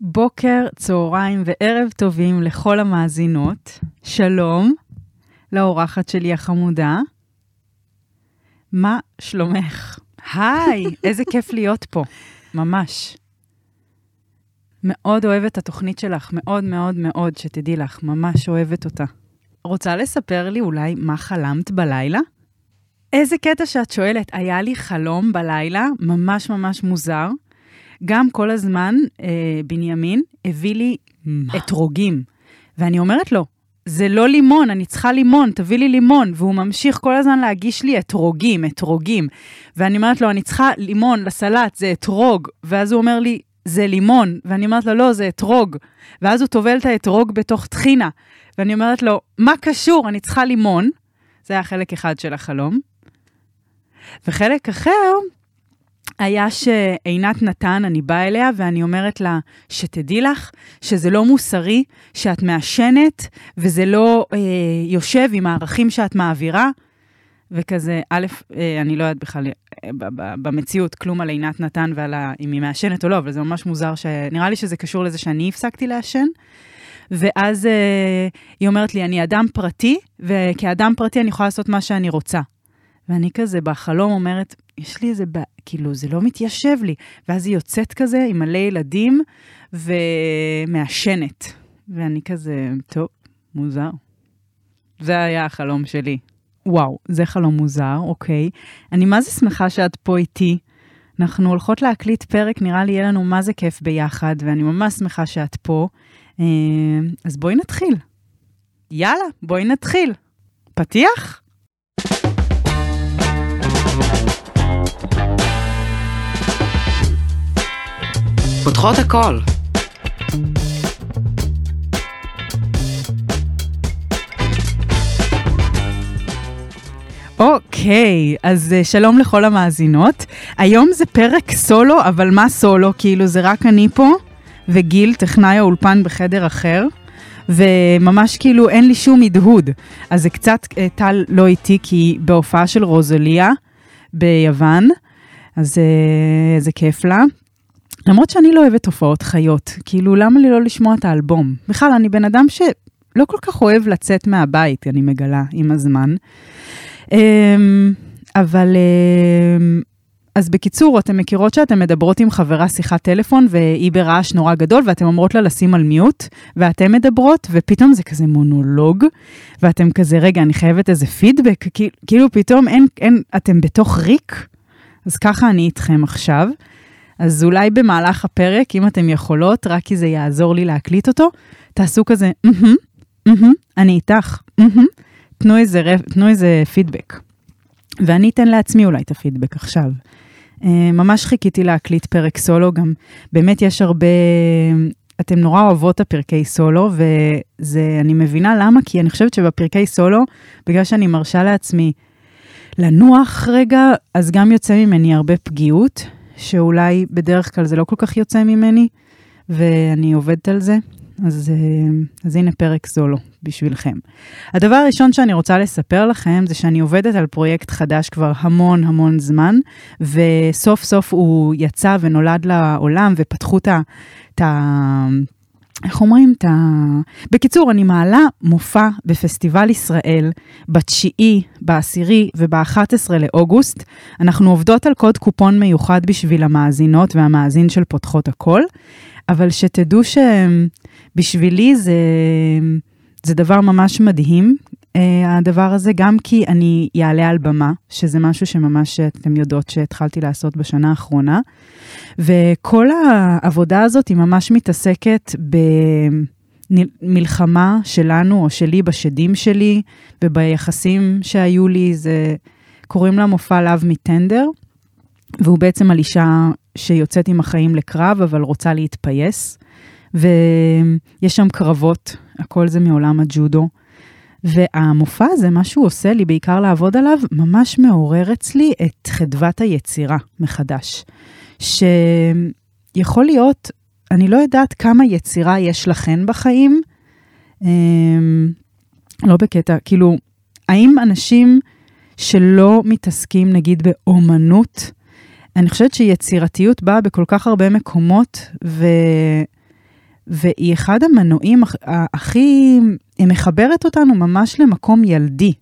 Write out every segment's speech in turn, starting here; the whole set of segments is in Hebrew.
בוקר, צהריים וערב טובים לכל המאזינות. שלום לאורחת שלי החמודה. מה שלומך? היי, איזה כיף להיות פה, ממש. מאוד אוהבת את התוכנית שלך, מאוד מאוד מאוד, שתדעי לך, ממש אוהבת אותה. רוצה לספר לי אולי מה חלמת בלילה? איזה קטע שאת שואלת, היה לי חלום בלילה, ממש ממש מוזר. גם כל הזמן אה, בנימין הביא לי מה? אתרוגים. ואני אומרת לו, זה לא לימון, אני צריכה לימון, תביא לי לימון. והוא ממשיך כל הזמן להגיש לי אתרוגים, אתרוגים. ואני אומרת לו, אני צריכה לימון לסלט, זה אתרוג. ואז הוא אומר לי, זה לימון. ואני אומרת לו, לא, זה אתרוג. ואז הוא טובל את האתרוג בתוך טחינה. ואני אומרת לו, מה קשור? אני צריכה לימון. זה היה חלק אחד של החלום. וחלק אחר, היה שעינת נתן, אני באה אליה ואני אומרת לה, שתדעי לך שזה לא מוסרי שאת מעשנת וזה לא אה, יושב עם הערכים שאת מעבירה. וכזה, א', אה, אני לא יודעת בכלל אה, במציאות כלום על עינת נתן ועל ה, אם היא מעשנת או לא, אבל זה ממש מוזר, ש... נראה לי שזה קשור לזה שאני הפסקתי לעשן. ואז אה, היא אומרת לי, אני אדם פרטי, וכאדם פרטי אני יכולה לעשות מה שאני רוצה. ואני כזה בחלום אומרת, יש לי איזה, ב... כאילו, זה לא מתיישב לי. ואז היא יוצאת כזה עם מלא ילדים ומעשנת. ואני כזה, טוב, מוזר. זה היה החלום שלי. וואו, זה חלום מוזר, אוקיי. אני מה זה שמחה שאת פה איתי. אנחנו הולכות להקליט פרק, נראה לי יהיה לנו מה זה כיף ביחד, ואני ממש שמחה שאת פה. אה, אז בואי נתחיל. יאללה, בואי נתחיל. פתיח? פותחות הכל. אוקיי, אז uh, שלום לכל המאזינות. היום זה פרק סולו, אבל מה סולו? כאילו זה רק אני פה, וגיל, טכנאי האולפן בחדר אחר, וממש כאילו אין לי שום הדהוד. אז זה קצת, uh, טל לא איתי, כי בהופעה של רוזליה ביוון, אז uh, זה כיף לה. למרות שאני לא אוהבת תופעות חיות, כאילו למה לי לא לשמוע את האלבום? בכלל, אני בן אדם שלא כל כך אוהב לצאת מהבית, אני מגלה עם הזמן. אמ, אבל, אמ, אז בקיצור, אתן מכירות שאתן מדברות עם חברה שיחת טלפון והיא ברעש נורא גדול ואתן אומרות לה לשים על מיוט ואתן מדברות ופתאום זה כזה מונולוג ואתם כזה, רגע, אני חייבת איזה פידבק, כאילו פתאום אין, אין, אתם בתוך ריק, אז ככה אני איתכם עכשיו. אז אולי במהלך הפרק, אם אתן יכולות, רק כי זה יעזור לי להקליט אותו, תעשו כזה, מהמם, מהמם, אני איתך, מהמם. תנו איזה, תנו איזה פידבק. ואני אתן לעצמי אולי את הפידבק עכשיו. אה, ממש חיכיתי להקליט פרק סולו, גם באמת יש הרבה, אתם נורא אוהבות את הפרקי סולו, וזה, אני מבינה למה, כי אני חושבת שבפרקי סולו, בגלל שאני מרשה לעצמי לנוח רגע, אז גם יוצא ממני הרבה פגיעות, שאולי בדרך כלל זה לא כל כך יוצא ממני, ואני עובדת על זה. אז, אה, אז הנה פרק סולו בשבילכם. הדבר הראשון שאני רוצה לספר לכם זה שאני עובדת על פרויקט חדש כבר המון המון זמן, וסוף סוף הוא יצא ונולד לעולם ופתחו את ה... איך אומרים? את ה... בקיצור, אני מעלה מופע בפסטיבל ישראל בתשיעי, בעשירי ובאחת עשרה לאוגוסט. אנחנו עובדות על קוד קופון מיוחד בשביל המאזינות והמאזין של פותחות הכל, אבל שתדעו שבשבילי זה, זה דבר ממש מדהים, הדבר הזה, גם כי אני אעלה על במה, שזה משהו שממש אתם יודעות שהתחלתי לעשות בשנה האחרונה, וכל העבודה הזאת היא ממש מתעסקת במלחמה שלנו או שלי בשדים שלי וביחסים שהיו לי, זה קוראים לה מופע לאו מטנדר, והוא בעצם על אישה שיוצאת עם החיים לקרב, אבל רוצה להתפייס, ויש שם קרבות, הכל זה מעולם הג'ודו. והמופע הזה, מה שהוא עושה לי, בעיקר לעבוד עליו, ממש מעורר אצלי את חדוות היצירה מחדש. שיכול להיות, אני לא יודעת כמה יצירה יש לכן בחיים, אמ, לא בקטע, כאילו, האם אנשים שלא מתעסקים נגיד באומנות, אני חושבת שיצירתיות באה בכל כך הרבה מקומות, והיא אחד המנועים הכי, היא מחברת אותנו ממש למקום ילדי.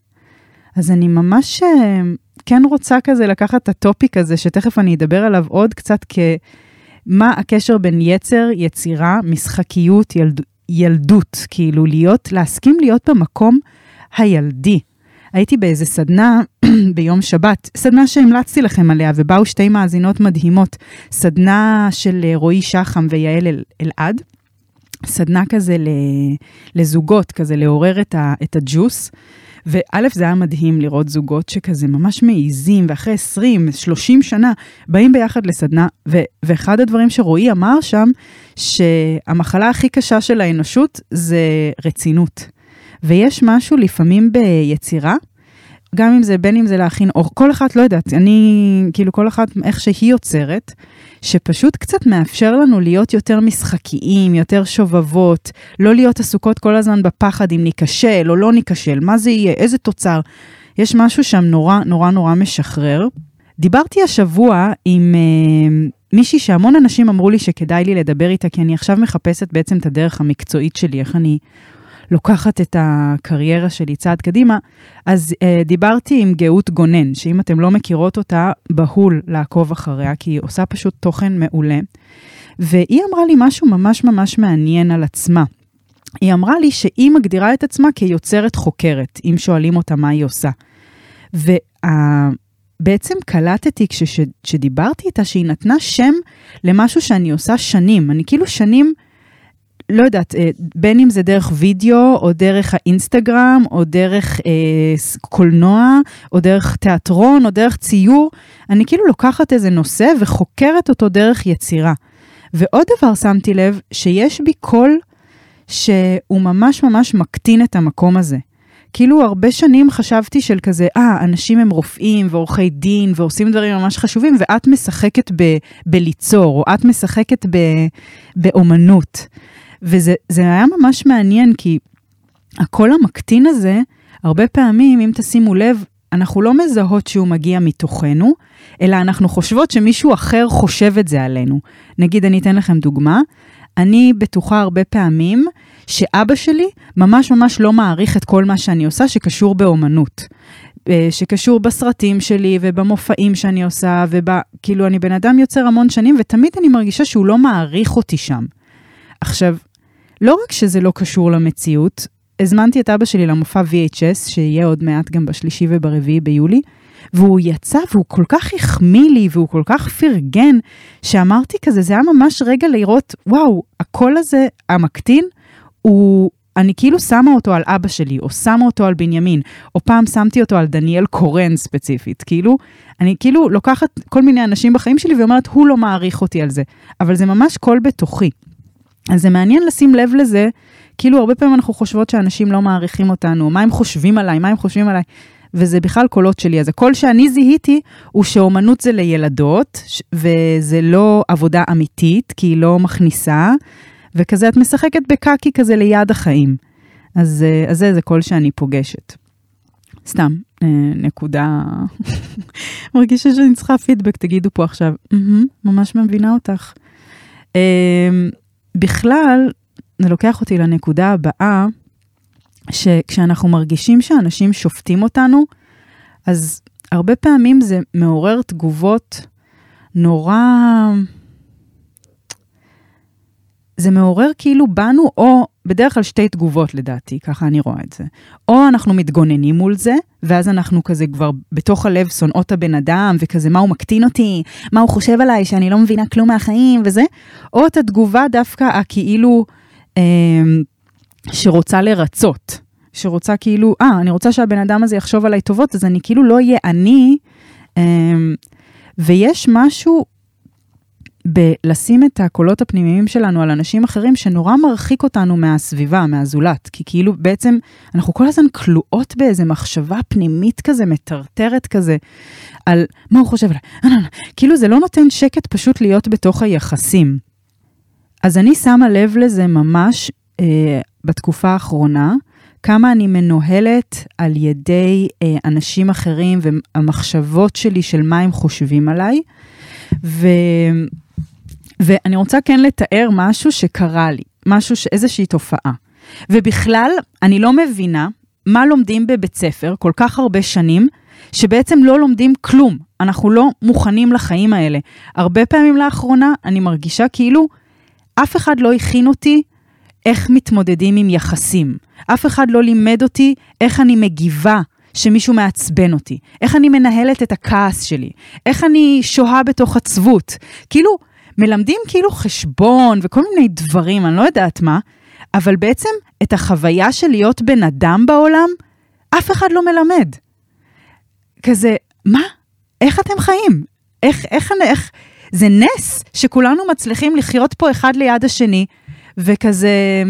אז אני ממש אה, כן רוצה כזה לקחת את הטופיק הזה, שתכף אני אדבר עליו עוד קצת, כמה הקשר בין יצר, יצירה, משחקיות, ילד, ילדות, כאילו להיות, להסכים להיות במקום הילדי. הייתי באיזה סדנה ביום שבת, סדנה שהמלצתי לכם עליה, ובאו שתי מאזינות מדהימות, סדנה של אה, רועי שחם ויעל אל, אלעד, סדנה כזה לזוגות, כזה לעורר את, ה, את הג'וס. וא', זה היה מדהים לראות זוגות שכזה ממש מעיזים, ואחרי 20, 30 שנה, באים ביחד לסדנה, ו- ואחד הדברים שרועי אמר שם, שהמחלה הכי קשה של האנושות זה רצינות. ויש משהו לפעמים ביצירה, גם אם זה, בין אם זה להכין אור, כל אחת, לא יודעת, אני, כאילו כל אחת, איך שהיא יוצרת, שפשוט קצת מאפשר לנו להיות יותר משחקיים, יותר שובבות, לא להיות עסוקות כל הזמן בפחד אם ניכשל או לא ניכשל, מה זה יהיה, איזה תוצר. יש משהו שם נורא נורא נורא משחרר. דיברתי השבוע עם uh, מישהי שהמון אנשים אמרו לי שכדאי לי לדבר איתה, כי אני עכשיו מחפשת בעצם את הדרך המקצועית שלי, איך אני לוקחת את הקריירה שלי צעד קדימה. אז אה, דיברתי עם גאות גונן, שאם אתם לא מכירות אותה, בהול לעקוב אחריה, כי היא עושה פשוט תוכן מעולה. והיא אמרה לי משהו ממש ממש מעניין על עצמה. היא אמרה לי שהיא מגדירה את עצמה כיוצרת חוקרת, אם שואלים אותה מה היא עושה. ובעצם קלטתי כשדיברתי איתה שהיא נתנה שם למשהו שאני עושה שנים. אני כאילו שנים לא יודעת, אה, בין אם זה דרך וידאו, או דרך האינסטגרם, או דרך אה, קולנוע, או דרך תיאטרון, או דרך ציור, אני כאילו לוקחת איזה נושא וחוקרת אותו דרך יצירה. ועוד דבר שמתי לב, שיש בי קול שהוא ממש ממש מקטין את המקום הזה. כאילו הרבה שנים חשבתי של כזה, אה, אנשים הם רופאים ועורכי דין ועושים דברים ממש חשובים, ואת משחקת ב- בליצור, או את משחקת ב- באומנות. וזה היה ממש מעניין, כי הקול המקטין הזה, הרבה פעמים, אם תשימו לב, אנחנו לא מזהות שהוא מגיע מתוכנו, אלא אנחנו חושבות שמישהו אחר חושב את זה עלינו. נגיד, אני אתן לכם דוגמה. אני בטוחה הרבה פעמים שאבא שלי ממש ממש לא מעריך את כל מה שאני עושה שקשור באומנות. אה, שקשור בסרטים שלי ובמופעים שאני עושה, וכאילו אני בן אדם יוצר המון שנים, ותמיד אני מרגישה שהוא לא מעריך אותי שם. עכשיו, לא רק שזה לא קשור למציאות, הזמנתי את אבא שלי למופע VHS, שיהיה עוד מעט גם בשלישי וברביעי ביולי, והוא יצא והוא כל כך החמיא לי והוא כל כך פרגן, שאמרתי כזה, זה היה ממש רגע לראות, וואו, הקול הזה, המקטין, הוא, אני כאילו שמה אותו על אבא שלי, או שמה אותו על בנימין, או פעם שמתי אותו על דניאל קורן ספציפית, כאילו, אני כאילו לוקחת כל מיני אנשים בחיים שלי ואומרת, הוא לא מעריך אותי על זה, אבל זה ממש קול בתוכי. אז זה מעניין לשים לב לזה, כאילו הרבה פעמים אנחנו חושבות שאנשים לא מעריכים אותנו, מה הם חושבים עליי, מה הם חושבים עליי, וזה בכלל קולות שלי. אז הקול שאני זיהיתי הוא שאומנות זה לילדות, וזה לא עבודה אמיתית, כי היא לא מכניסה, וכזה את משחקת בקקי כזה ליד החיים. אז, אה, אז זה, זה קול שאני פוגשת. סתם, אה, נקודה, מרגישה שאני צריכה פידבק, תגידו פה עכשיו, mm-hmm, ממש מבינה אותך. אה, בכלל, זה לוקח אותי לנקודה הבאה, שכשאנחנו מרגישים שאנשים שופטים אותנו, אז הרבה פעמים זה מעורר תגובות נורא... זה מעורר כאילו בנו, או בדרך כלל שתי תגובות לדעתי, ככה אני רואה את זה. או אנחנו מתגוננים מול זה, ואז אנחנו כזה כבר בתוך הלב שונאות הבן אדם, וכזה מה הוא מקטין אותי, מה הוא חושב עליי, שאני לא מבינה כלום מהחיים וזה, או את התגובה דווקא הכאילו אה, שרוצה לרצות, שרוצה כאילו, אה, אני רוצה שהבן אדם הזה יחשוב עליי טובות, אז אני כאילו לא אהיה אני. אה, ויש משהו בלשים את הקולות הפנימיים שלנו על אנשים אחרים, שנורא מרחיק אותנו מהסביבה, מהזולת. כי כאילו בעצם אנחנו כל הזמן כלואות באיזה מחשבה פנימית כזה, מטרטרת כזה, על מה הוא חושב עליי. אה, אה, אה. כאילו זה לא נותן שקט פשוט להיות בתוך היחסים. אז אני שמה לב לזה ממש אה, בתקופה האחרונה, כמה אני מנוהלת על ידי אה, אנשים אחרים והמחשבות שלי של מה הם חושבים עליי. ו... ואני רוצה כן לתאר משהו שקרה לי. משהו. איזושהי תופעה. ובכלל, אני לא מבינה מה לומדים בבית ספר כל כך הרבה שנים, שבעצם לא לומדים כלום. אנחנו לא מוכנים לחיים האלה. הרבה פעמים לאחרונה אני מרגישה כאילו אף אחד לא הכין אותי איך מתמודדים עם יחסים. אף אחד לא לימד אותי איך אני מגיבה שמישהו מעצבן אותי, איך אני מנהלת את הכעס שלי, איך אני שוהה בתוך עצבות. כאילו, מלמדים כאילו חשבון וכל מיני דברים, אני לא יודעת מה, אבל בעצם את החוויה של להיות בן אדם בעולם, אף אחד לא מלמד. כזה, מה? איך אתם חיים? איך, איך, איך, זה נס שכולנו מצליחים לחיות פה אחד ליד השני, וכזה,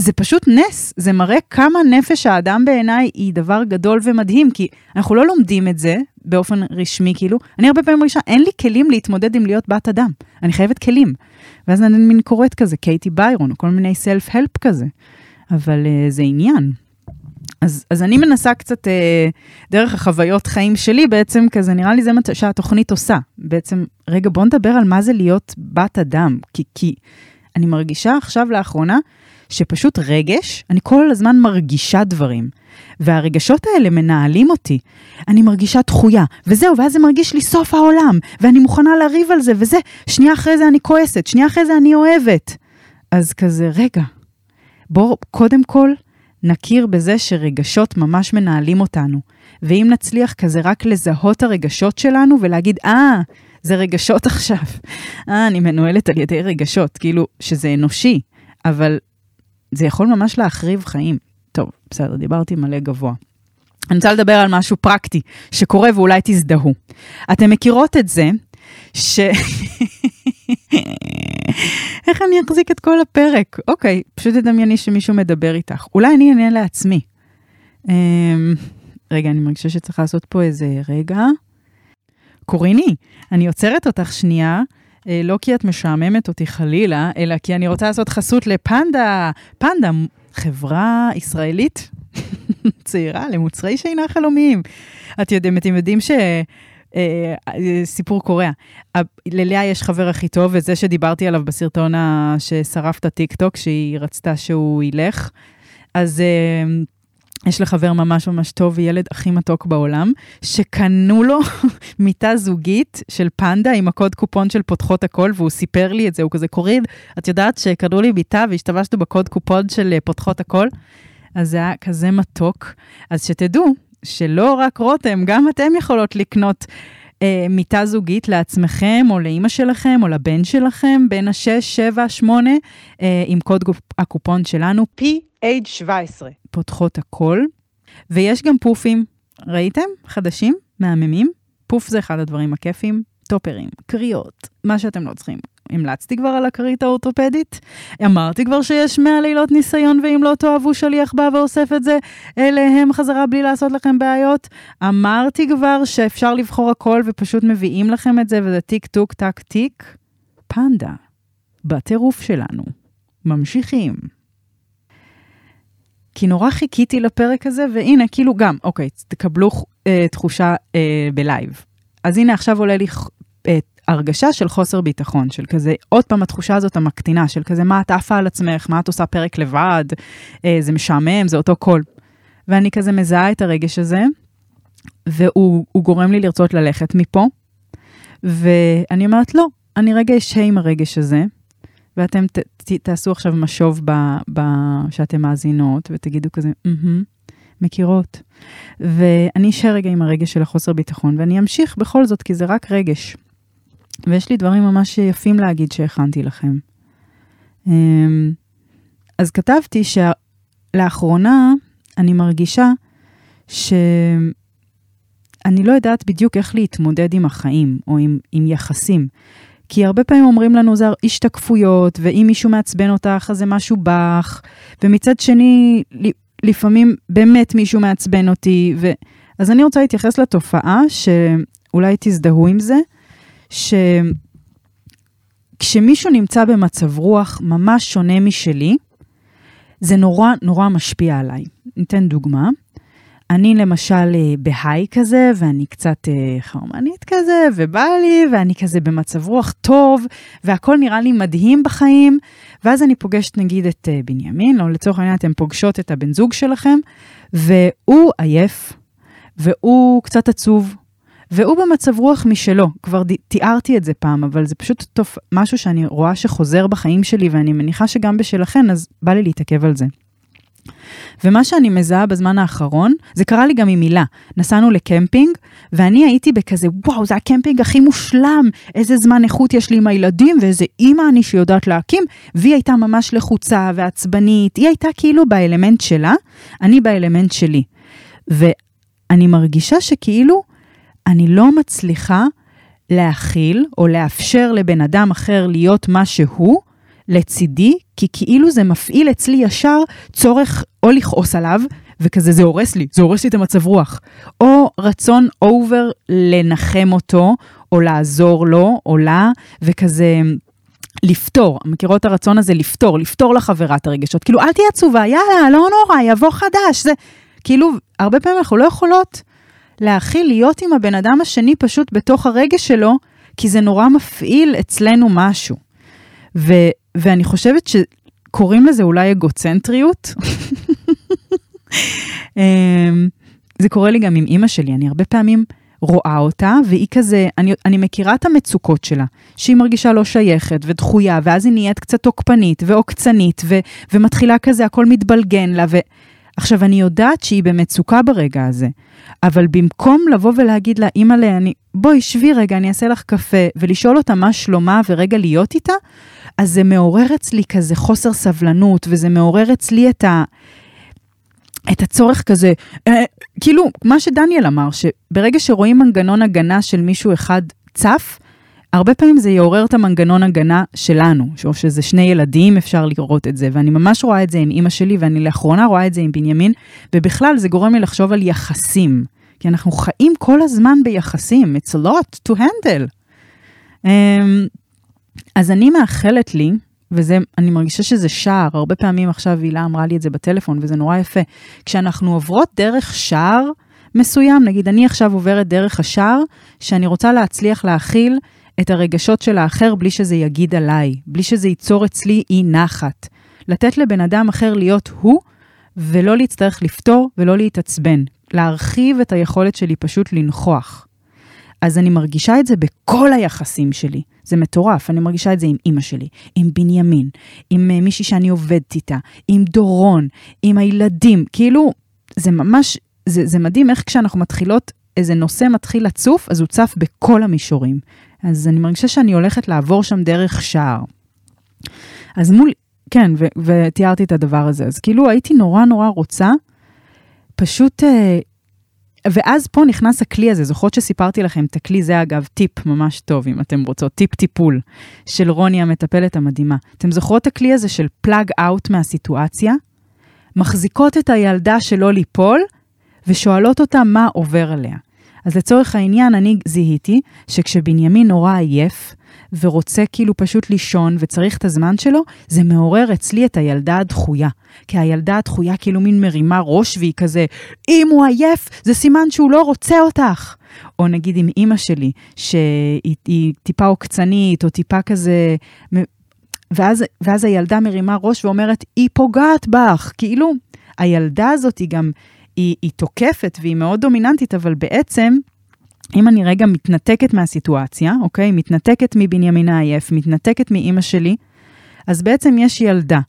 זה פשוט נס, זה מראה כמה נפש האדם בעיניי היא דבר גדול ומדהים, כי אנחנו לא לומדים את זה באופן רשמי, כאילו, אני הרבה פעמים מרגישה, אין לי כלים להתמודד עם להיות בת אדם, אני חייבת כלים. ואז אני מין קוראת כזה, קייטי ביירון, או כל מיני סלף-הלפ כזה, אבל uh, זה עניין. אז, אז אני מנסה קצת, אה, דרך החוויות חיים שלי, בעצם כזה, נראה לי זה מה שהתוכנית עושה. בעצם, רגע, בוא נדבר על מה זה להיות בת אדם. כי, כי אני מרגישה עכשיו לאחרונה, שפשוט רגש, אני כל הזמן מרגישה דברים. והרגשות האלה מנהלים אותי. אני מרגישה דחויה, וזהו, ואז זה מרגיש לי סוף העולם, ואני מוכנה לריב על זה, וזה, שנייה אחרי זה אני כועסת, שנייה אחרי זה אני אוהבת. אז כזה, רגע, בוא קודם כל נכיר בזה שרגשות ממש מנהלים אותנו. ואם נצליח כזה רק לזהות הרגשות שלנו ולהגיד, אה, זה רגשות עכשיו. אה, אני מנוהלת על ידי רגשות, כאילו, שזה אנושי, אבל זה יכול ממש להחריב חיים. טוב, בסדר, דיברתי מלא גבוה. אני רוצה לדבר על משהו פרקטי שקורה ואולי תזדהו. אתם מכירות את זה ש... איך אני אחזיק את כל הפרק? אוקיי, פשוט תדמייני שמישהו מדבר איתך. אולי אני אענה לעצמי. אמ, רגע, אני מרגישה שצריך לעשות פה איזה רגע. קוריני, אני עוצרת אותך שנייה, אה, לא כי את משעממת אותי חלילה, אלא כי אני רוצה לעשות חסות לפנדה. פנדה, חברה ישראלית צעירה למוצרי שינה חלומיים. את יודעים, אתם יודעים ש... אה, סיפור קורע. ללאה יש חבר הכי טוב, וזה שדיברתי עליו בסרטון ששרף את הטיק טוק, שהיא רצתה שהוא ילך. אז אה, יש לחבר ממש ממש טוב וילד הכי מתוק בעולם, שקנו לו מיטה זוגית של פנדה עם הקוד קופון של פותחות הכל, והוא סיפר לי את זה, הוא כזה, קורין, את יודעת שקנו לי מיטה והשתמשנו בקוד קופון של אה, פותחות הכל? אז זה היה כזה מתוק. אז שתדעו שלא רק רותם, גם אתם יכולות לקנות אה, מיטה זוגית לעצמכם, או לאימא שלכם, או לבן שלכם, בין ה-6, 7, 8, אה, עם קוד הקופון שלנו, PH17. פותחות הכל. ויש גם פופים, ראיתם? חדשים, מהממים. פוף זה אחד הדברים הכיפים. טופרים, קריאות, מה שאתם לא צריכים. המלצתי כבר על הכרית האורתופדית? אמרתי כבר שיש 100 לילות ניסיון, ואם לא תאהבו שליח בא ואוסף את זה אליהם חזרה בלי לעשות לכם בעיות? אמרתי כבר שאפשר לבחור הכל ופשוט מביאים לכם את זה, וזה טיק טוק טק טיק. פנדה, בטירוף שלנו. ממשיכים. כי נורא חיכיתי לפרק הזה, והנה, כאילו גם, אוקיי, תקבלו אה, תחושה אה, בלייב. אז הנה, עכשיו עולה לי הרגשה של חוסר ביטחון, של כזה, עוד פעם התחושה הזאת המקטינה, של כזה, מה את עפה על עצמך, מה את עושה פרק לבד, אה, זה משעמם, זה אותו קול. ואני כזה מזהה את הרגש הזה, והוא גורם לי לרצות ללכת מפה, ואני אומרת, לא, אני רגע אשהה עם הרגש הזה, ואתם ת, ת, תעשו עכשיו משוב ב, ב, שאתם מאזינות, ותגידו כזה, mm-hmm, מכירות. ואני אשאר רגע עם הרגש של החוסר ביטחון, ואני אמשיך בכל זאת, כי זה רק רגש. ויש לי דברים ממש יפים להגיד שהכנתי לכם. אמ, אז כתבתי שלאחרונה אני מרגישה שאני לא יודעת בדיוק איך להתמודד עם החיים או עם, עם יחסים. כי הרבה פעמים אומרים לנו זה השתקפויות, ואם מישהו מעצבן אותך אז זה משהו בך, ומצד שני, לפעמים באמת מישהו מעצבן אותי, ו... אז אני רוצה להתייחס לתופעה שאולי תזדהו עם זה, שכשמישהו נמצא במצב רוח ממש שונה משלי, זה נורא נורא משפיע עליי. ניתן דוגמה. אני למשל אה, בהיי כזה, ואני קצת אה, חרמנית כזה, ובא לי, ואני כזה במצב רוח טוב, והכל נראה לי מדהים בחיים, ואז אני פוגשת נגיד את אה, בנימין, או לצורך העניין אתם פוגשות את הבן זוג שלכם, והוא עייף, והוא קצת עצוב, והוא במצב רוח משלו, כבר תיארתי את זה פעם, אבל זה פשוט טוב, משהו שאני רואה שחוזר בחיים שלי, ואני מניחה שגם בשלכן, אז בא לי להתעכב על זה. ומה שאני מזהה בזמן האחרון, זה קרה לי גם עם מילה. נסענו לקמפינג, ואני הייתי בכזה, וואו, זה הקמפינג הכי מושלם, איזה זמן איכות יש לי עם הילדים, ואיזה אימא אני שיודעת להקים, והיא הייתה ממש לחוצה ועצבנית, היא הייתה כאילו באלמנט שלה, אני באלמנט שלי. ואני מרגישה שכאילו, אני לא מצליחה להכיל או לאפשר לבן אדם אחר להיות מה שהוא לצידי, כי כאילו זה מפעיל אצלי ישר צורך או לכעוס עליו, וכזה זה הורס לי, זה הורס לי את המצב רוח, או רצון אובר לנחם אותו, או לעזור לו, או לה, וכזה... לפתור, מכירות הרצון הזה? לפתור, לפתור לחברה את הרגשות, כאילו אל תהיה עצובה, יאללה, לא נורא, יבוא חדש, זה כאילו, הרבה פעמים אנחנו לא יכולות להכיל להיות עם הבן אדם השני פשוט בתוך הרגש שלו, כי זה נורא מפעיל אצלנו משהו. ו, ואני חושבת שקוראים לזה אולי אגוצנטריות. אמ, זה קורה לי גם עם אימא שלי, אני הרבה פעמים רואה אותה, והיא כזה, אני, אני מכירה את המצוקות שלה, שהיא מרגישה לא שייכת ודחויה, ואז היא נהיית קצת תוקפנית ועוקצנית, ו, ומתחילה כזה, הכל מתבלגן לה, ו... עכשיו, אני יודעת שהיא במצוקה ברגע הזה, אבל במקום לבוא ולהגיד לה, אימא'לה, אני... בואי, שבי רגע, אני אעשה לך קפה, ולשאול אותה מה שלומה ורגע להיות איתה, אז זה מעורר אצלי כזה חוסר סבלנות, וזה מעורר אצלי את ה... את הצורך כזה, אה, כאילו, מה שדניאל אמר, שברגע שרואים מנגנון הגנה של מישהו אחד צף, הרבה פעמים זה יעורר את המנגנון הגנה שלנו, או שזה שני ילדים, אפשר לראות את זה, ואני ממש רואה את זה עם אימא שלי, ואני לאחרונה רואה את זה עם בנימין, ובכלל זה גורם לי לחשוב על יחסים, כי אנחנו חיים כל הזמן ביחסים, it's a lot to handle. Um, אז אני מאחלת לי, ואני מרגישה שזה שער, הרבה פעמים עכשיו הילה אמרה לי את זה בטלפון, וזה נורא יפה. כשאנחנו עוברות דרך שער מסוים, נגיד אני עכשיו עוברת דרך השער, שאני רוצה להצליח להכיל את הרגשות של האחר בלי שזה יגיד עליי, בלי שזה ייצור אצלי אי נחת. לתת לבן אדם אחר להיות הוא, ולא להצטרך לפתור ולא להתעצבן. להרחיב את היכולת שלי פשוט לנכוח. אז אני מרגישה את זה בכל היחסים שלי. זה מטורף, אני מרגישה את זה עם אימא שלי, עם בנימין, עם uh, מישהי שאני עובדת איתה, עם דורון, עם הילדים. כאילו, זה ממש, זה, זה מדהים איך כשאנחנו מתחילות, איזה נושא מתחיל לצוף, אז הוא צף בכל המישורים. אז אני מרגישה שאני הולכת לעבור שם דרך שער. אז מול, כן, ו- ותיארתי את הדבר הזה. אז כאילו הייתי נורא נורא רוצה פשוט... אה, ואז פה נכנס הכלי הזה, זוכרות שסיפרתי לכם את הכלי, זה אגב טיפ ממש טוב, אם אתם רוצות, טיפ טיפול של רוני המטפלת המדהימה. אתם זוכרות את הכלי הזה של פלאג אאוט מהסיטואציה? מחזיקות את הילדה שלא ליפול, ושואלות אותה מה עובר עליה. אז לצורך העניין, אני זיהיתי שכשבנימין נורא עייף, ורוצה כאילו פשוט לישון וצריך את הזמן שלו, זה מעורר אצלי את הילדה הדחויה. כי הילדה הדחויה כאילו מין מרימה ראש והיא כזה, אם הוא עייף, זה סימן שהוא לא רוצה אותך. או נגיד עם אימא שלי, שהיא טיפה עוקצנית, או טיפה כזה... ואז, ואז הילדה מרימה ראש ואומרת, היא פוגעת בך. כאילו, הילדה הזאת היא גם, היא, היא תוקפת והיא מאוד דומיננטית, אבל בעצם, אם אני רגע מתנתקת מהסיטואציה, אוקיי? מתנתקת מבנימין העייף, מתנתקת מאימא שלי, אז בעצם יש ילדה.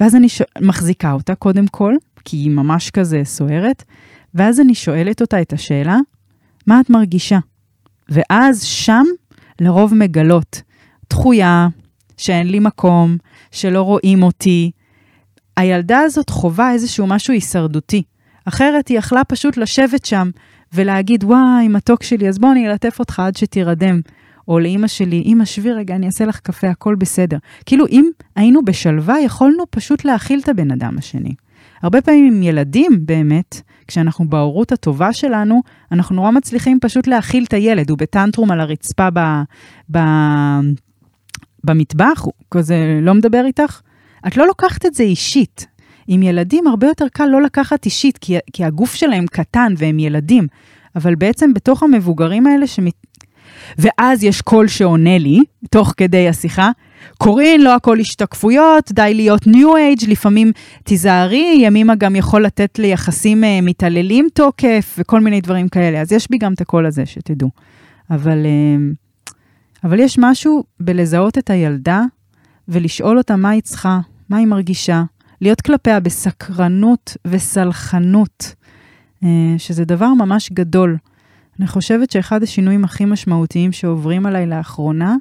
ואז אני ש... מחזיקה אותה קודם כל, כי היא ממש כזה סוערת, ואז אני שואלת אותה את השאלה, מה את מרגישה? ואז שם לרוב מגלות דחויה, שאין לי מקום, שלא רואים אותי. הילדה הזאת חווה איזשהו משהו הישרדותי. אחרת היא יכלה פשוט לשבת שם ולהגיד, וואי, מתוק שלי, אז בוא אני אלטף אותך עד שתירדם. או לאימא שלי, אימא שבי רגע, אני אעשה לך קפה, הכל בסדר. כאילו, אם היינו בשלווה, יכולנו פשוט להכיל את הבן אדם השני. הרבה פעמים עם ילדים, באמת, כשאנחנו בהורות הטובה שלנו, אנחנו נורא מצליחים פשוט להכיל את הילד, הוא בטנטרום על הרצפה ב, ב, במטבח, הוא כזה לא מדבר איתך. את לא לוקחת את זה אישית. עם ילדים הרבה יותר קל לא לקחת אישית, כי, כי הגוף שלהם קטן והם ילדים, אבל בעצם בתוך המבוגרים האלה שמת... ואז יש קול שעונה לי, תוך כדי השיחה, קורין, לא הכל השתקפויות, די להיות ניו אייג', לפעמים תיזהרי, ימימה גם יכול לתת ליחסים uh, מתעללים תוקף וכל מיני דברים כאלה. אז יש בי גם את הקול הזה, שתדעו. אבל, uh, אבל יש משהו בלזהות את הילדה ולשאול אותה מה היא צריכה, מה היא מרגישה, להיות כלפיה בסקרנות וסלחנות, uh, שזה דבר ממש גדול. אני חושבת שאחד השינויים הכי משמעותיים שעוברים עליי לאחרונה,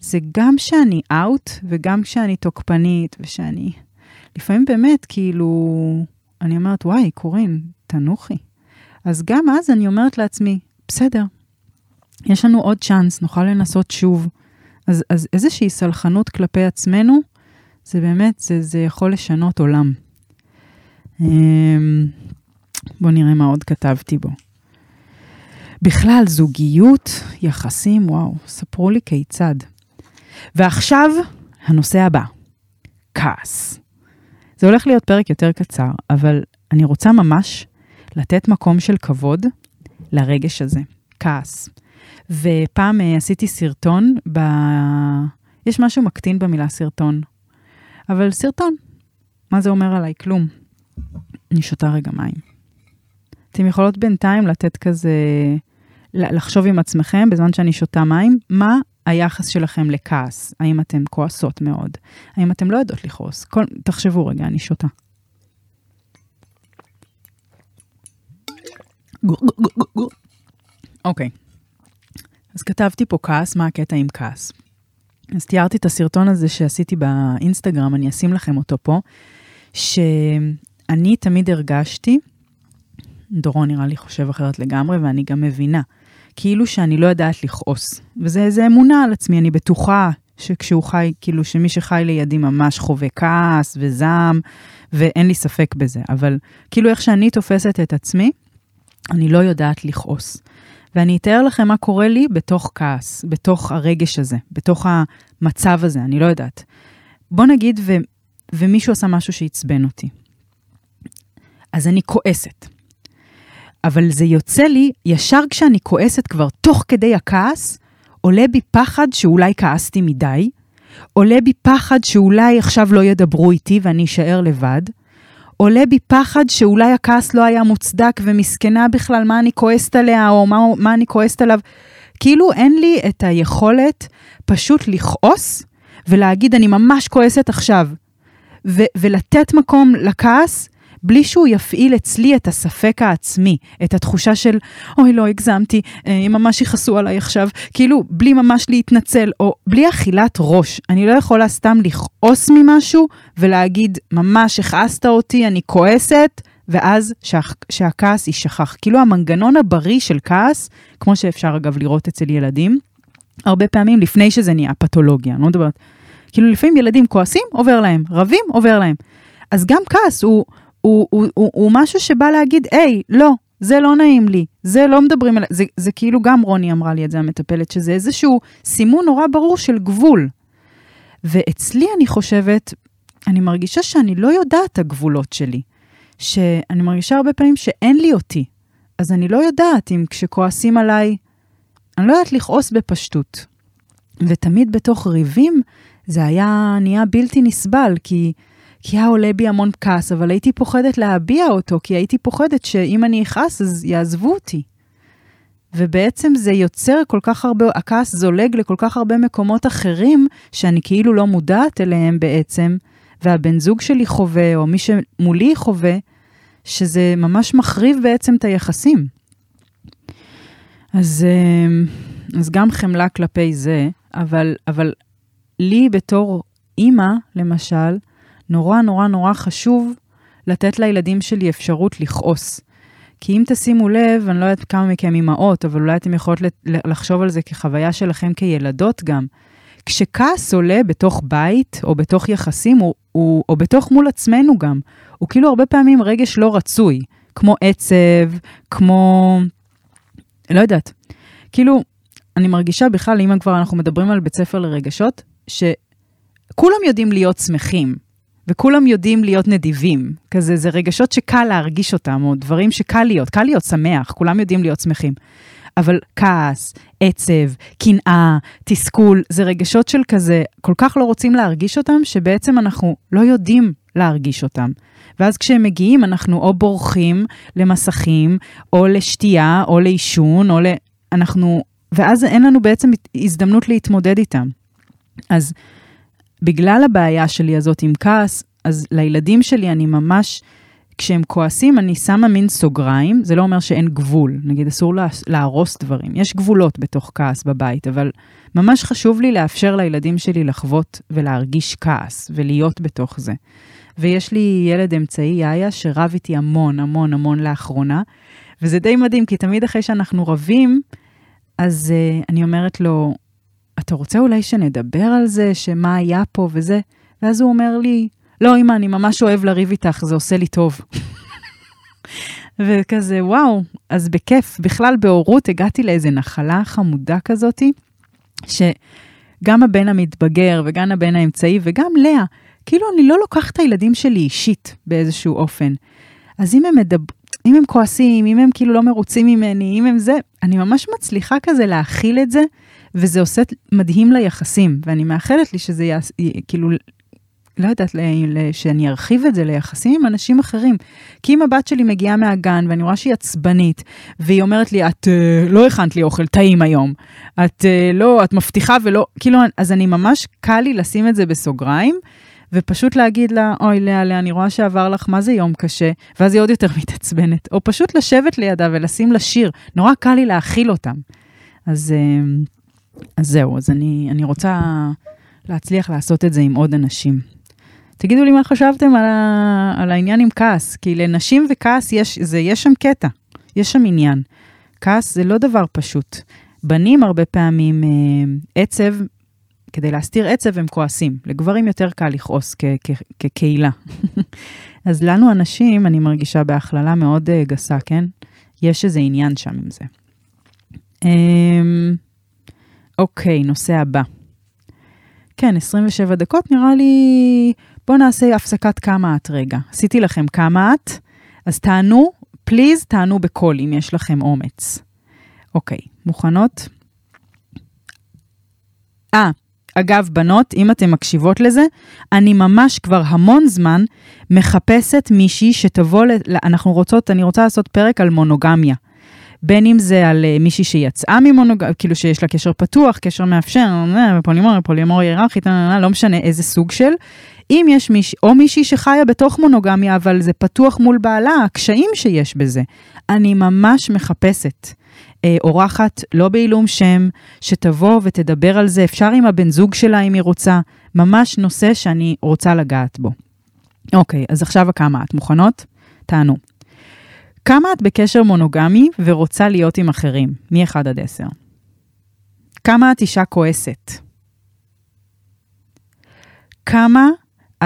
זה גם שאני אאוט וגם כשאני תוקפנית ושאני... לפעמים באמת, כאילו, אני אומרת, וואי, קורין, תנוחי. אז גם אז אני אומרת לעצמי, בסדר, יש לנו עוד צ'אנס, נוכל לנסות שוב. אז, אז איזושהי סלחנות כלפי עצמנו, זה באמת, זה, זה יכול לשנות עולם. אמ, בואו נראה מה עוד כתבתי בו. בכלל, זוגיות, יחסים, וואו, ספרו לי כיצד. ועכשיו, הנושא הבא, כעס. זה הולך להיות פרק יותר קצר, אבל אני רוצה ממש לתת מקום של כבוד לרגש הזה, כעס. ופעם uh, עשיתי סרטון, ב... יש משהו מקטין במילה סרטון, אבל סרטון, מה זה אומר עליי? כלום. אני שותה רגע מים. אתם יכולות בינתיים לתת כזה, לחשוב עם עצמכם בזמן שאני שותה מים, מה היחס שלכם לכעס? האם אתן כועסות מאוד? האם אתן לא יודעות לכעוס? כל... תחשבו רגע, אני שותה. אוקיי, אז כתבתי פה כעס, מה הקטע עם כעס? אז תיארתי את הסרטון הזה שעשיתי באינסטגרם, אני אשים לכם אותו פה, שאני תמיד הרגשתי, דורון נראה לי חושב אחרת לגמרי, ואני גם מבינה, כאילו שאני לא יודעת לכעוס. וזה איזה אמונה על עצמי, אני בטוחה שכשהוא חי, כאילו שמי שחי לידי ממש חווה כעס וזעם, ואין לי ספק בזה. אבל כאילו איך שאני תופסת את עצמי, אני לא יודעת לכעוס. ואני אתאר לכם מה קורה לי בתוך כעס, בתוך הרגש הזה, בתוך המצב הזה, אני לא יודעת. בוא נגיד ו, ומישהו עשה משהו שעצבן אותי. אז אני כועסת. אבל זה יוצא לי, ישר כשאני כועסת כבר תוך כדי הכעס, עולה בי פחד שאולי כעסתי מדי, עולה בי פחד שאולי עכשיו לא ידברו איתי ואני אשאר לבד, עולה בי פחד שאולי הכעס לא היה מוצדק ומסכנה בכלל מה אני כועסת עליה או מה, מה אני כועסת עליו. כאילו אין לי את היכולת פשוט לכעוס ולהגיד אני ממש כועסת עכשיו. ו- ולתת מקום לכעס בלי שהוא יפעיל אצלי את הספק העצמי, את התחושה של, אוי, לא, הגזמתי, אה, הם ממש יכעסו עליי עכשיו, כאילו, בלי ממש להתנצל, או בלי אכילת ראש. אני לא יכולה סתם לכעוס ממשהו ולהגיד, ממש הכעסת אותי, אני כועסת, ואז שה, שהכעס יישכח. כאילו המנגנון הבריא של כעס, כמו שאפשר אגב לראות אצל ילדים, הרבה פעמים לפני שזה נהיה פתולוגיה, אני לא מדברת, כאילו לפעמים ילדים כועסים, עובר להם, רבים, עובר להם. אז גם כעס הוא, הוא, הוא, הוא, הוא משהו שבא להגיד, היי, לא, זה לא נעים לי, זה לא מדברים עליי, זה, זה כאילו גם רוני אמרה לי את זה, המטפלת, שזה איזשהו סימון נורא ברור של גבול. ואצלי אני חושבת, אני מרגישה שאני לא יודעת את הגבולות שלי. שאני מרגישה הרבה פעמים שאין לי אותי. אז אני לא יודעת אם כשכועסים עליי, אני לא יודעת לכעוס בפשטות. ותמיד בתוך ריבים זה היה נהיה בלתי נסבל, כי כי היה עולה בי המון כעס, אבל הייתי פוחדת להביע אותו, כי הייתי פוחדת שאם אני אכעס אז יעזבו אותי. ובעצם זה יוצר כל כך הרבה, הכעס זולג לכל כך הרבה מקומות אחרים, שאני כאילו לא מודעת אליהם בעצם, והבן זוג שלי חווה, או מי שמולי חווה, שזה ממש מחריב בעצם את היחסים. אז, אה, אז גם חמלה כלפי זה, אבל, אבל לי בתור אימא, למשל, נורא נורא נורא חשוב לתת לילדים שלי אפשרות לכעוס. כי אם תשימו לב, אני לא יודעת כמה מכם אימהות, אבל אולי אתם יכולות לחשוב על זה כחוויה שלכם כילדות גם. כשכעס עולה בתוך בית, או בתוך יחסים, או, או, או בתוך מול עצמנו גם, הוא כאילו הרבה פעמים רגש לא רצוי, כמו עצב, כמו... לא יודעת. כאילו, אני מרגישה בכלל, אם כבר אנחנו מדברים על בית ספר לרגשות, שכולם יודעים להיות שמחים, וכולם יודעים להיות נדיבים. כזה, זה רגשות שקל להרגיש אותם, או דברים שקל להיות, קל להיות שמח, כולם יודעים להיות שמחים. אבל כעס, עצב, קנאה, תסכול, זה רגשות של כזה, כל כך לא רוצים להרגיש אותם, שבעצם אנחנו לא יודעים להרגיש אותם. ואז כשהם מגיעים, אנחנו או בורחים למסכים, או לשתייה, או לעישון, או ל... אנחנו... ואז אין לנו בעצם הזדמנות להתמודד איתם. אז בגלל הבעיה שלי הזאת עם כעס, אז לילדים שלי אני ממש, כשהם כועסים, אני שמה מין סוגריים, זה לא אומר שאין גבול, נגיד אסור להרוס דברים, יש גבולות בתוך כעס בבית, אבל ממש חשוב לי לאפשר לילדים שלי לחוות ולהרגיש כעס ולהיות בתוך זה. ויש לי ילד אמצעי, יאיה, שרב איתי המון, המון, המון לאחרונה, וזה די מדהים, כי תמיד אחרי שאנחנו רבים, אז uh, אני אומרת לו, אתה רוצה אולי שנדבר על זה, שמה היה פה וזה? ואז הוא אומר לי, לא, אמא, אני ממש אוהב לריב איתך, זה עושה לי טוב. וכזה, וואו, אז בכיף. בכלל, בהורות הגעתי לאיזה נחלה חמודה כזאתי, שגם הבן המתבגר וגם הבן האמצעי וגם לאה, כאילו אני לא לוקחת את הילדים שלי אישית באיזשהו אופן. אז אם הם מדבר... אם הם כועסים, אם הם כאילו לא מרוצים ממני, אם הם זה, אני ממש מצליחה כזה להכיל את זה, וזה עושה מדהים ליחסים, ואני מאחלת לי שזה יעש, כאילו, לא יודעת, שאני ארחיב את זה ליחסים עם אנשים אחרים. כי אם הבת שלי מגיעה מהגן ואני רואה שהיא עצבנית, והיא אומרת לי, את uh, לא הכנת לי אוכל טעים היום, את uh, לא, את מבטיחה ולא, כאילו, אז אני ממש קל לי לשים את זה בסוגריים. ופשוט להגיד לה, אוי, לאה, לאה, אני רואה שעבר לך, מה זה יום קשה? ואז היא עוד יותר מתעצבנת. או פשוט לשבת לידה ולשים לה שיר, נורא קל לי להכיל אותם. אז, אה, אז זהו, אז אני, אני רוצה להצליח לעשות את זה עם עוד אנשים. תגידו לי מה חשבתם על, ה, על העניין עם כעס, כי לנשים וכעס יש, זה, יש שם קטע, יש שם עניין. כעס זה לא דבר פשוט. בנים הרבה פעמים, אה, עצב כדי להסתיר עצב הם כועסים. לגברים יותר קל לכעוס כקהילה. אז לנו הנשים, אני מרגישה בהכללה מאוד uh, גסה, כן? יש איזה עניין שם עם זה. Um, אוקיי, נושא הבא. כן, 27 דקות, נראה לי... בואו נעשה הפסקת כמה את רגע. עשיתי לכם כמה את, אז תענו, פליז תענו בקול אם יש לכם אומץ. אוקיי, מוכנות? אה, אגב, בנות, אם אתן מקשיבות לזה, אני ממש כבר המון זמן מחפשת מישהי שתבוא, ל... אנחנו רוצות, אני רוצה לעשות פרק על מונוגמיה. בין אם זה על uh, מישהי שיצאה ממונוגמיה, כאילו שיש לה קשר פתוח, קשר מאפשר, אה, פולימור, פולימור היררכית, אה, לא משנה איזה סוג של. אם יש מישהי, או מישהי שחיה בתוך מונוגמיה, אבל זה פתוח מול בעלה, הקשיים שיש בזה. אני ממש מחפשת. אה, אורחת, לא בעילום שם, שתבוא ותדבר על זה, אפשר עם הבן זוג שלה אם היא רוצה, ממש נושא שאני רוצה לגעת בו. אוקיי, אז עכשיו כמה את מוכנות? תענו. כמה את בקשר מונוגמי ורוצה להיות עם אחרים, מ-1 עד 10? כמה את אישה כועסת? כמה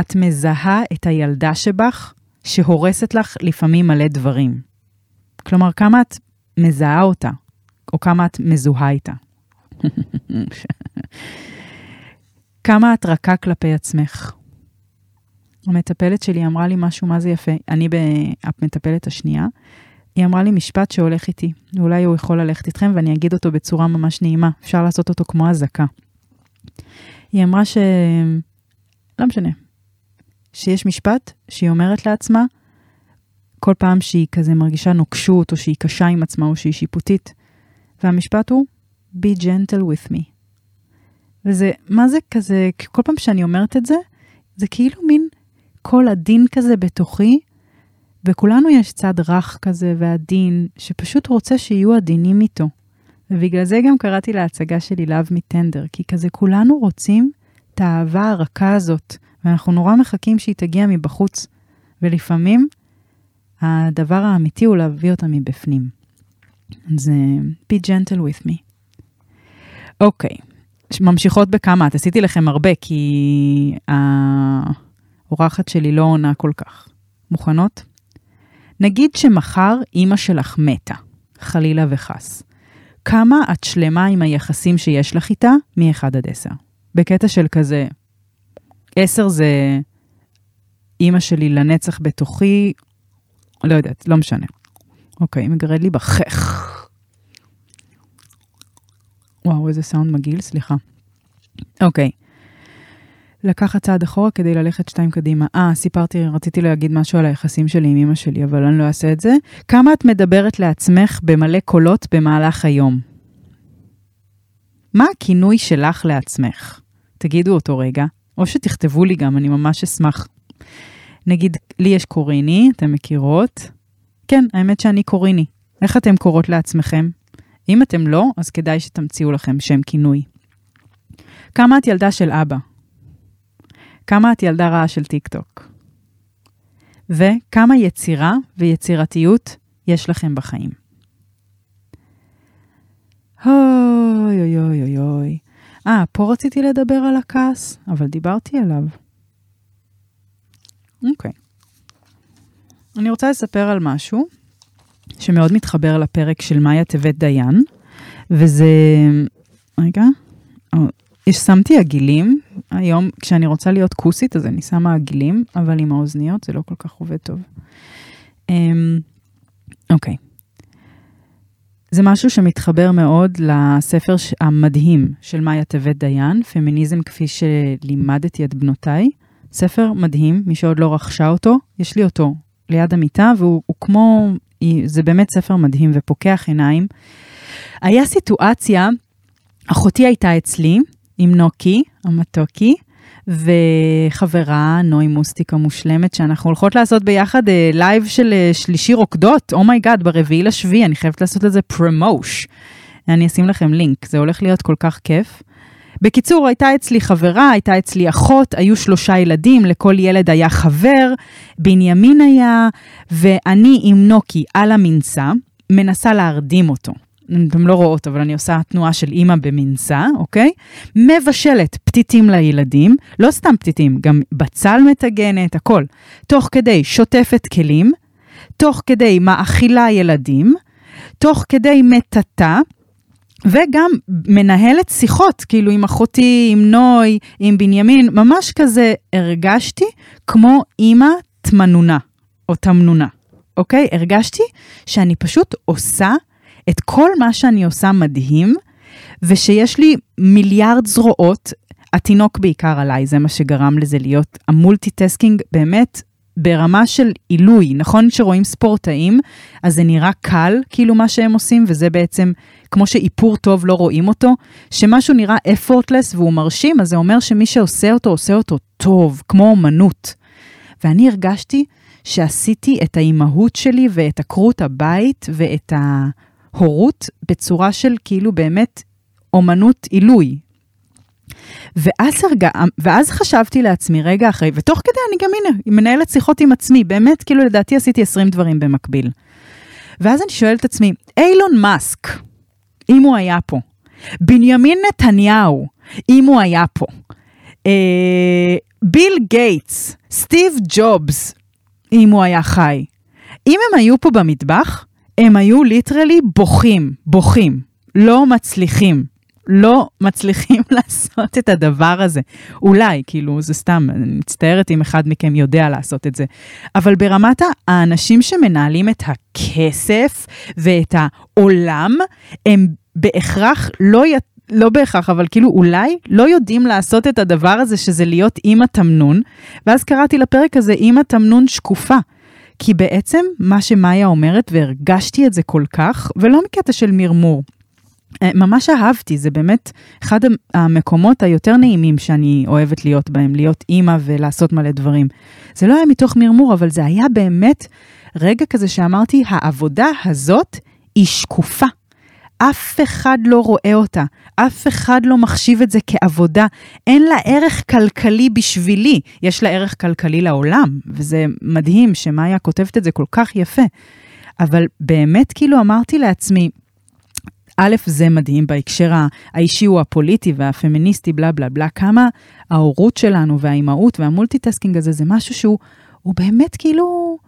את מזהה את הילדה שבך שהורסת לך לפעמים מלא דברים? כלומר, כמה את מזהה אותה? או כמה את מזוהה איתה. כמה את רכה כלפי עצמך. המטפלת שלי אמרה לי משהו מה זה יפה, אני במטפלת השנייה, היא אמרה לי משפט שהולך איתי, אולי הוא יכול ללכת איתכם ואני אגיד אותו בצורה ממש נעימה, אפשר לעשות אותו כמו אזעקה. היא אמרה ש... לא משנה, שיש משפט שהיא אומרת לעצמה, כל פעם שהיא כזה מרגישה נוקשות, או שהיא קשה עם עצמה, או שהיא שיפוטית, והמשפט הוא, be gentle with me. וזה, מה זה כזה, כל פעם שאני אומרת את זה, זה כאילו מין קול עדין כזה בתוכי, וכולנו יש צד רך כזה ועדין, שפשוט רוצה שיהיו עדינים איתו. ובגלל זה גם קראתי להצגה שלי Me Tender, כי כזה כולנו רוצים את האהבה הרכה הזאת, ואנחנו נורא מחכים שהיא תגיע מבחוץ, ולפעמים הדבר האמיתי הוא להביא אותה מבפנים. אז uh, be gentle with me. אוקיי. ממשיכות בכמה, את עשיתי לכם הרבה, כי האורחת שלי לא עונה כל כך. מוכנות? נגיד שמחר אימא שלך מתה, חלילה וחס. כמה את שלמה עם היחסים שיש לך איתה מ-1 עד 10? בקטע של כזה, 10 זה אימא שלי לנצח בתוכי, לא יודעת, לא משנה. אוקיי, מגרד לי בחך. וואו, איזה סאונד מגעיל, סליחה. אוקיי. לקחת צעד אחורה כדי ללכת שתיים קדימה. אה, סיפרתי, רציתי להגיד משהו על היחסים שלי עם אמא שלי, אבל אני לא אעשה את זה. כמה את מדברת לעצמך במלא קולות במהלך היום? מה הכינוי שלך לעצמך? תגידו אותו רגע, או שתכתבו לי גם, אני ממש אשמח. נגיד, לי יש קוריני, אתן מכירות? כן, האמת שאני קוריני. איך אתם קוראות לעצמכם? אם אתם לא, אז כדאי שתמציאו לכם שם כינוי. כמה את ילדה של אבא? כמה את ילדה רעה של טיק טוק? וכמה יצירה ויצירתיות יש לכם בחיים? אוי אוי אוי אוי אוי. אה, פה רציתי לדבר על הכעס, אבל דיברתי עליו. אוקיי. אני רוצה לספר על משהו שמאוד מתחבר לפרק של מאיה טבת דיין, וזה... רגע. שמתי עגילים, היום כשאני רוצה להיות כוסית אז אני שמה עגילים, אבל עם האוזניות זה לא כל כך עובד טוב. אמ, אוקיי. זה משהו שמתחבר מאוד לספר המדהים של מאיה טבת דיין, פמיניזם כפי שלימדתי את בנותיי. ספר מדהים, מי שעוד לא רכשה אותו, יש לי אותו ליד המיטה, והוא כמו, זה באמת ספר מדהים ופוקח עיניים. היה סיטואציה, אחותי הייתה אצלי עם נוקי, המתוקי, וחברה, נוי מוסטיק המושלמת, שאנחנו הולכות לעשות ביחד אה, לייב של אה, שלישי רוקדות, oh my god, oh ברביעי לשביעי, אני חייבת לעשות לזה פרומו ש. אני אשים לכם לינק, זה הולך להיות כל כך כיף. בקיצור, הייתה אצלי חברה, הייתה אצלי אחות, היו שלושה ילדים, לכל ילד היה חבר, בנימין היה, ואני עם נוקי על המנסה, מנסה להרדים אותו. אתם לא רואות, אבל אני עושה תנועה של אימא במנסה, אוקיי? מבשלת פתיתים לילדים, לא סתם פתיתים, גם בצל מטגנת, הכל. תוך כדי שוטפת כלים, תוך כדי מאכילה ילדים, תוך כדי מטאטא, וגם מנהלת שיחות, כאילו עם אחותי, עם נוי, עם בנימין, ממש כזה הרגשתי כמו אימא תמנונה, או תמנונה, אוקיי? הרגשתי שאני פשוט עושה את כל מה שאני עושה מדהים, ושיש לי מיליארד זרועות, התינוק בעיקר עליי, זה מה שגרם לזה להיות ה multitasking באמת ברמה של עילוי. נכון שרואים ספורטאים, אז זה נראה קל, כאילו מה שהם עושים, וזה בעצם כמו שאיפור טוב לא רואים אותו, שמשהו נראה effortless והוא מרשים, אז זה אומר שמי שעושה אותו, עושה אותו טוב, כמו אומנות. ואני הרגשתי שעשיתי את האימהות שלי ואת עקרות הבית ואת ההורות בצורה של כאילו באמת אומנות עילוי. ואז, הרגע, ואז חשבתי לעצמי רגע אחרי, ותוך כדי אני גם הנה, מנהלת שיחות עם עצמי, באמת, כאילו לדעתי עשיתי 20 דברים במקביל. ואז אני שואלת את עצמי, אילון מאסק, אם הוא היה פה, בנימין נתניהו, אם הוא היה פה, אה, ביל גייטס, סטיב ג'ובס, אם הוא היה חי, אם הם היו פה במטבח, הם היו literally בוכים, בוכים, לא מצליחים. לא מצליחים לעשות את הדבר הזה. אולי, כאילו, זה סתם, אני מצטערת אם אחד מכם יודע לעשות את זה. אבל ברמת האנשים שמנהלים את הכסף ואת העולם, הם בהכרח לא י... לא בהכרח, אבל כאילו אולי לא יודעים לעשות את הדבר הזה, שזה להיות אימא תמנון. ואז קראתי לפרק הזה אימא תמנון שקופה. כי בעצם מה שמאיה אומרת, והרגשתי את זה כל כך, ולא מקטע של מרמור, אה, ממש אהבתי, זה באמת אחד המקומות היותר נעימים שאני אוהבת להיות בהם, להיות אימא ולעשות מלא דברים. זה לא היה מתוך מרמור, אבל זה היה באמת רגע כזה שאמרתי, העבודה הזאת היא שקופה. אף אחד לא רואה אותה, אף אחד לא מחשיב את זה כעבודה. אין לה ערך כלכלי בשבילי, יש לה ערך כלכלי לעולם, וזה מדהים שמאיה כותבת את זה כל כך יפה. אבל באמת כאילו אמרתי לעצמי, א', זה מדהים בהקשר האישי הוא הפוליטי והפמיניסטי, בלה בלה בלה, כמה ההורות שלנו והאימהות וה multitasking הזה, זה משהו שהוא באמת כאילו...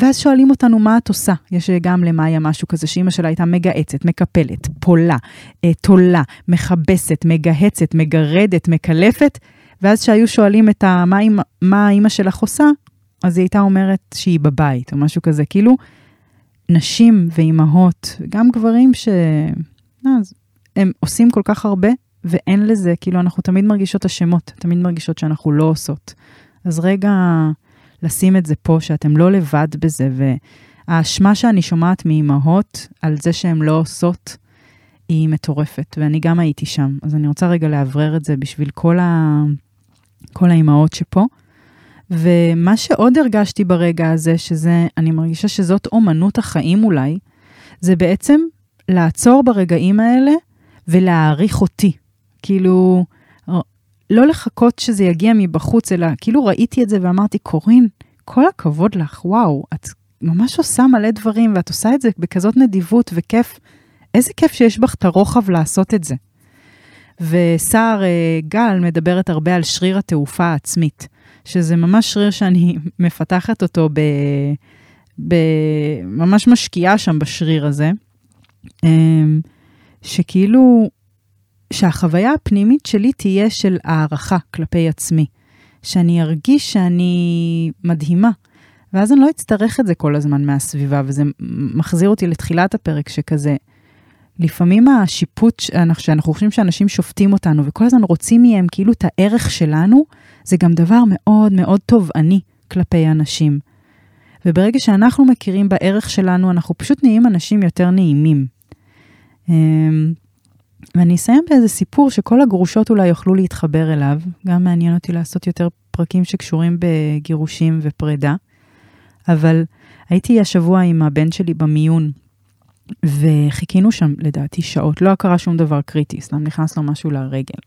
ואז שואלים אותנו, מה את עושה? יש גם למאיה משהו כזה שאימא שלה הייתה מגהצת, מקפלת, תולה, אה, תולה, מכבסת, מגהצת, מגרדת, מקלפת, ואז שהיו שואלים את ה... מה, מה אימא שלך עושה, אז היא הייתה אומרת שהיא בבית, או משהו כזה. כאילו, נשים ואימהות, גם גברים ש... אז הם עושים כל כך הרבה, ואין לזה, כאילו, אנחנו תמיד מרגישות אשמות, תמיד מרגישות שאנחנו לא עושות. אז רגע, לשים את זה פה, שאתם לא לבד בזה, והאשמה שאני שומעת מאימהות על זה שהן לא עושות, היא מטורפת, ואני גם הייתי שם. אז אני רוצה רגע לאוורר את זה בשביל כל, ה... כל האימהות שפה. ומה שעוד הרגשתי ברגע הזה, שזה, אני מרגישה שזאת אומנות החיים אולי, זה בעצם לעצור ברגעים האלה ולהעריך אותי. כאילו, לא לחכות שזה יגיע מבחוץ, אלא כאילו ראיתי את זה ואמרתי, קורין, כל הכבוד לך, וואו, את ממש עושה מלא דברים, ואת עושה את זה בכזאת נדיבות וכיף. איזה כיף שיש בך את הרוחב לעשות את זה. וסער אה, גל מדברת הרבה על שריר התעופה העצמית, שזה ממש שריר שאני מפתחת אותו, ב, ב, ממש משקיעה שם בשריר הזה, אמ, שכאילו, שהחוויה הפנימית שלי תהיה של הערכה כלפי עצמי, שאני ארגיש שאני מדהימה. ואז אני לא אצטרך את זה כל הזמן מהסביבה, וזה מחזיר אותי לתחילת הפרק, שכזה, לפעמים השיפוט, שאנחנו חושבים שאנשים שופטים אותנו וכל הזמן רוצים מהם כאילו את הערך שלנו, זה גם דבר מאוד מאוד תובעני כלפי אנשים. וברגע שאנחנו מכירים בערך שלנו, אנחנו פשוט נהיים אנשים יותר נעימים. ואני אסיים באיזה סיפור שכל הגרושות אולי יוכלו להתחבר אליו, גם מעניין אותי לעשות יותר פרקים שקשורים בגירושים ופרידה, אבל הייתי השבוע עם הבן שלי במיון וחיכינו שם לדעתי שעות, לא קרה שום דבר קריטי, סתם נכנס לו משהו לרגל.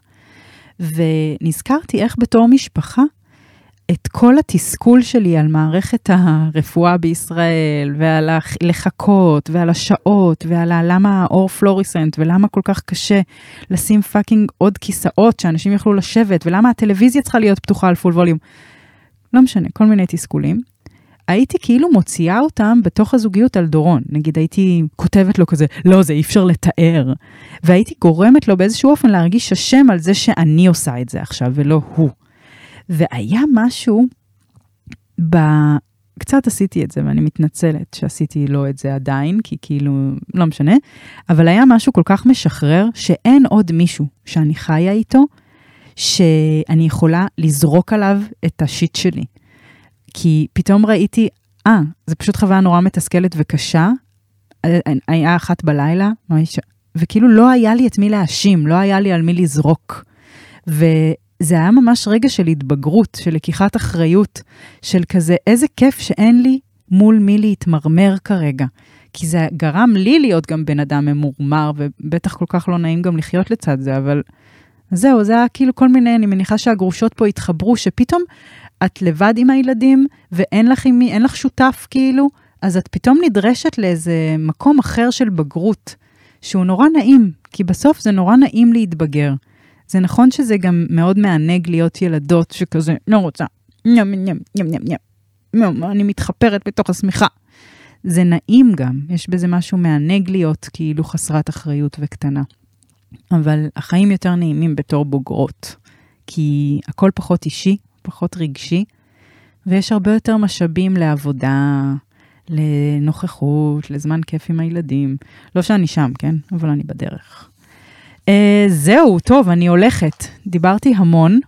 ונזכרתי איך בתור משפחה, את כל התסכול שלי על מערכת הרפואה בישראל, ועל לחכות, ועל השעות, ועל למה האור פלוריסנט, ולמה כל כך קשה לשים fucking עוד כיסאות שאנשים יוכלו לשבת, ולמה הטלוויזיה צריכה להיות פתוחה על full volume. לא משנה, כל מיני תסכולים. הייתי כאילו מוציאה אותם בתוך הזוגיות על דורון. נגיד הייתי כותבת לו כזה, לא, זה אי אפשר לתאר. והייתי גורמת לו באיזשהו אופן להרגיש אשם על זה שאני עושה את זה עכשיו, ולא הוא. והיה משהו ב... קצת עשיתי את זה, ואני מתנצלת שעשיתי לו את זה עדיין, כי כאילו, לא משנה, אבל היה משהו כל כך משחרר, שאין עוד מישהו שאני חיה איתו, שאני יכולה לזרוק עליו את השיט שלי. כי פתאום ראיתי, אה, זו פשוט חוויה נורא מתסכלת וקשה. אה, היה אחת בלילה, וכאילו לא היה לי את מי להאשים, לא היה לי על מי לזרוק. וזה היה ממש רגע של התבגרות, של לקיחת אחריות, של כזה, איזה כיף שאין לי מול מי להתמרמר כרגע. כי זה גרם לי להיות גם בן אדם ממורמר, ובטח כל כך לא נעים גם לחיות לצד זה, אבל זהו, זה היה כאילו כל מיני, אני מניחה שהגרושות פה התחברו, שפתאום את לבד עם הילדים, ואין לך עם לך שותף כאילו, אז את פתאום נדרשת לאיזה מקום אחר של בגרות, שהוא נורא נעים, כי בסוף זה נורא נעים להתבגר. זה נכון שזה גם מאוד מענג להיות ילדות שכזה, לא רוצה, ים ים ים ים ים אני מתחפרת בתוך השמיכה. זה נעים גם, יש בזה משהו מענג להיות כאילו חסרת אחריות וקטנה. אבל החיים יותר נעימים בתור בוגרות, כי הכל פחות אישי, פחות רגשי, ויש הרבה יותר משאבים לעבודה, לנוכחות, לזמן כיף עם הילדים. לא שאני שם, כן? אבל אני בדרך. Uh, זהו, טוב, אני הולכת. דיברתי המון,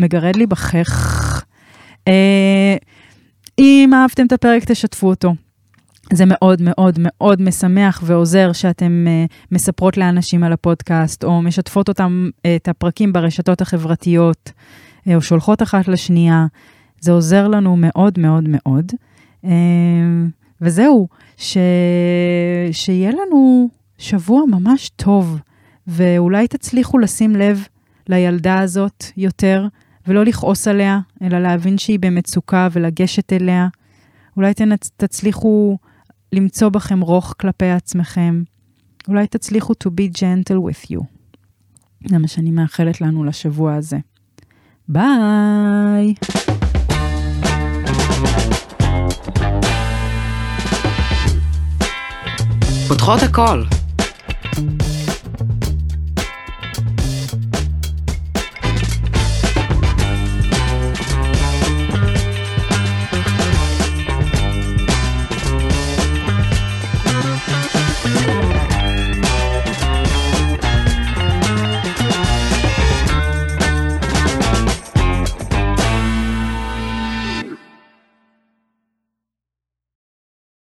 מגרד לי בחך. Uh, אם אהבתם את הפרק, תשתפו אותו. זה מאוד מאוד מאוד משמח ועוזר שאתם uh, מספרות לאנשים על הפודקאסט, או משתפות אותם, uh, את הפרקים ברשתות החברתיות. או שולחות אחת לשנייה. זה עוזר לנו מאוד מאוד מאוד. אמ, וזהו, ש... שיהיה לנו שבוע ממש טוב, ואולי תצליחו לשים לב לילדה הזאת יותר, ולא לכעוס עליה, אלא להבין שהיא במצוקה ולגשת אליה. אולי תצליחו למצוא בכם רוך כלפי עצמכם. אולי תצליחו to be gentle with you. זה מה שאני מאחלת לנו לשבוע הזה. ביי. פותחות הכל.